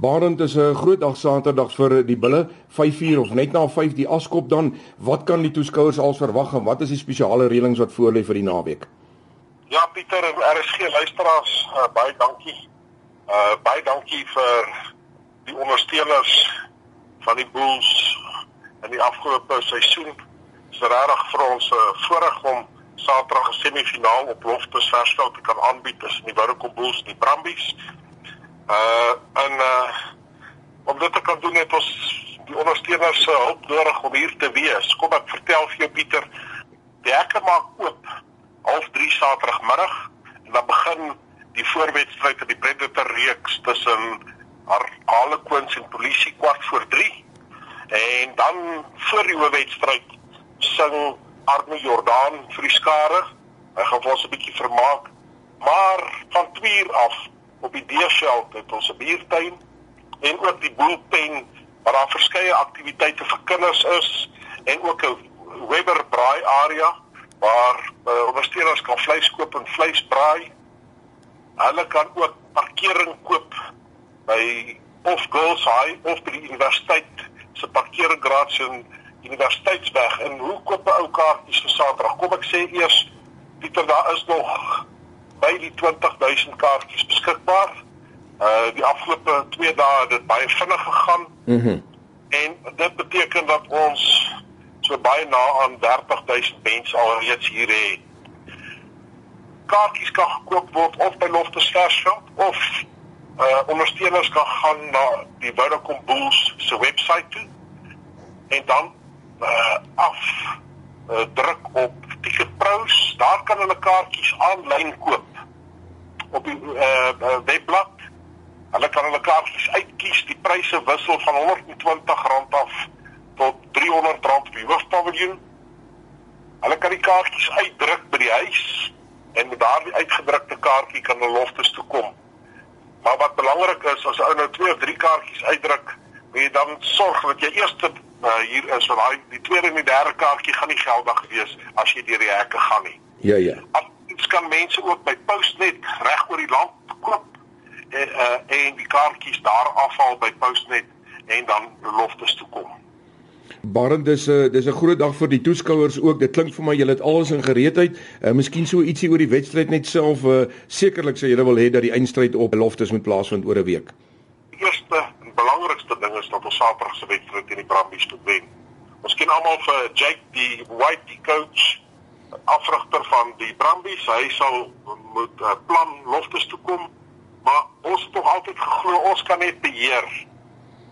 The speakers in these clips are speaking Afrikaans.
Barend is 'n groot dag Saterdag vir die bulle, 5uur of net na 5 die askop dan. Wat kan die toeskouers als verwag en wat is die spesiale reëlings wat voorlê vir die naweek? Ja Pieter, RSG luisteraars, uh, baie dankie. Uh baie dankie vir die ondersteuners van die Bulls in die afgelope seisoen. Dit is regtig vir ons 'n uh, voorreg om Saterdag 'n semifinaal op Loftus Versveld te kan aanbied tussen die Woudekom Bulls en die Brumbies. Uh en uh om dit te kan doen het ons die ondersteuners se hulp nodig om hier te wees. Kom ek vertel vir jou Pieter, die hekke maak oop half 3 Saterdagmiddag en dan begin die voorwedstryd in die Predator reeks tussen Harlequins en Polisie kwart voor 3. En dan voor die wedstryd sing Arno Jordaan vir die skare. Hy gaan ons 'n bietjie vermaak. Maar van 2 uur af op die deurveld het ons 'n biertuin en ook die boelpen waar daar verskeie aktiwiteite vir kinders is en ook 'n Weber braai area waar uh, ondersteuners kan vleis koop en vleis braai. Hulle kan ook parkering koop by of Girls High of by die universiteit se parkeringgraad in Universiteitsweg en hoe koop 'n ou kaartjies vir Saterdag? Kom ek sê eers Pieter daar is nog by die 20000 kaartjies beskikbaar. Uh die afgelope 2 dae het dit baie vinnig gegaan. Mhm. Mm en dit beteken dat ons so baie na aan 30000 mense alreeds hier het. Kaartjies kan gekoop word of by Loftus Versveld of uh ondersteuners kan gaan na die Vodacom Bulls se webwerf toe en dan uh af uh, druk op hulle kaartjies aanlyn koop op die uh, webblad. Hulle kan hulle kaartjies uitkies. Die pryse wissel van R120 af tot R300 op die hoofpaviljoen. Hulle kan die kaartjies uitdruk by die huis en met daardie uitgedrukte kaartjie kan hulle loftes toe kom. Maar wat belangrik is, as ou nou 2 of 3 kaartjies uitdruk, moet jy dan sorg dat jy eers uh, hier is want daai die tweede en die derde kaartjie gaan nie geldig wees as jy deur die hekke gaan nie. Ja ja. Ons kan mense ook by Postnet reg oor die land koop en uh, en die kaartjies daar afhaal by Postnet en dan loftes toe kom. Barend dis 'n uh, dis 'n groot dag vir die toeskouers ook. Dit klink vir my julle het alles in gereedheid. Uh, miskien so ietsie oor die wedstryd net self. Uh, Sekerlik sou julle wil hê dat die eindstryd op loftes moet plaasvind oor 'n week. Die eerste en belangrikste ding is dat ons Saterdag se wedstryd teen die Brumbies moet wen. Ons ken almal vir Jake die White die coach afrigter van die Brumbies. Hy sal moet uh, plan loftes toe kom, maar ons het tog altyd geglo ons kan net beheer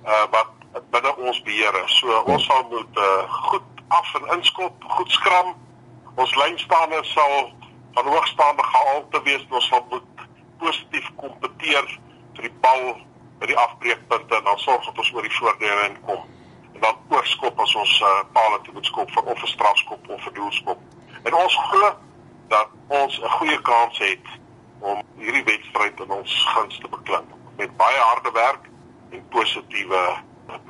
uh wat binne ons beheer is. So ons sal moet uh, goed af en inskop, goed skram. Ons lynstaande sal van hoogstaande gehalte wees. Ons sal moet positief kompeteer vir die bal by die afbreekpunte en dan sorg dat ons oor die voordele inkom. En dan oorskop as ons uh, paal toe moet skop vir of 'n strafskop of 'n doelskop. En ons glo dat ons 'n goeie kans het om hierdie wedstryd in ons guns te beklim met baie harde werk en positiewe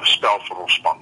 spel vir ons span.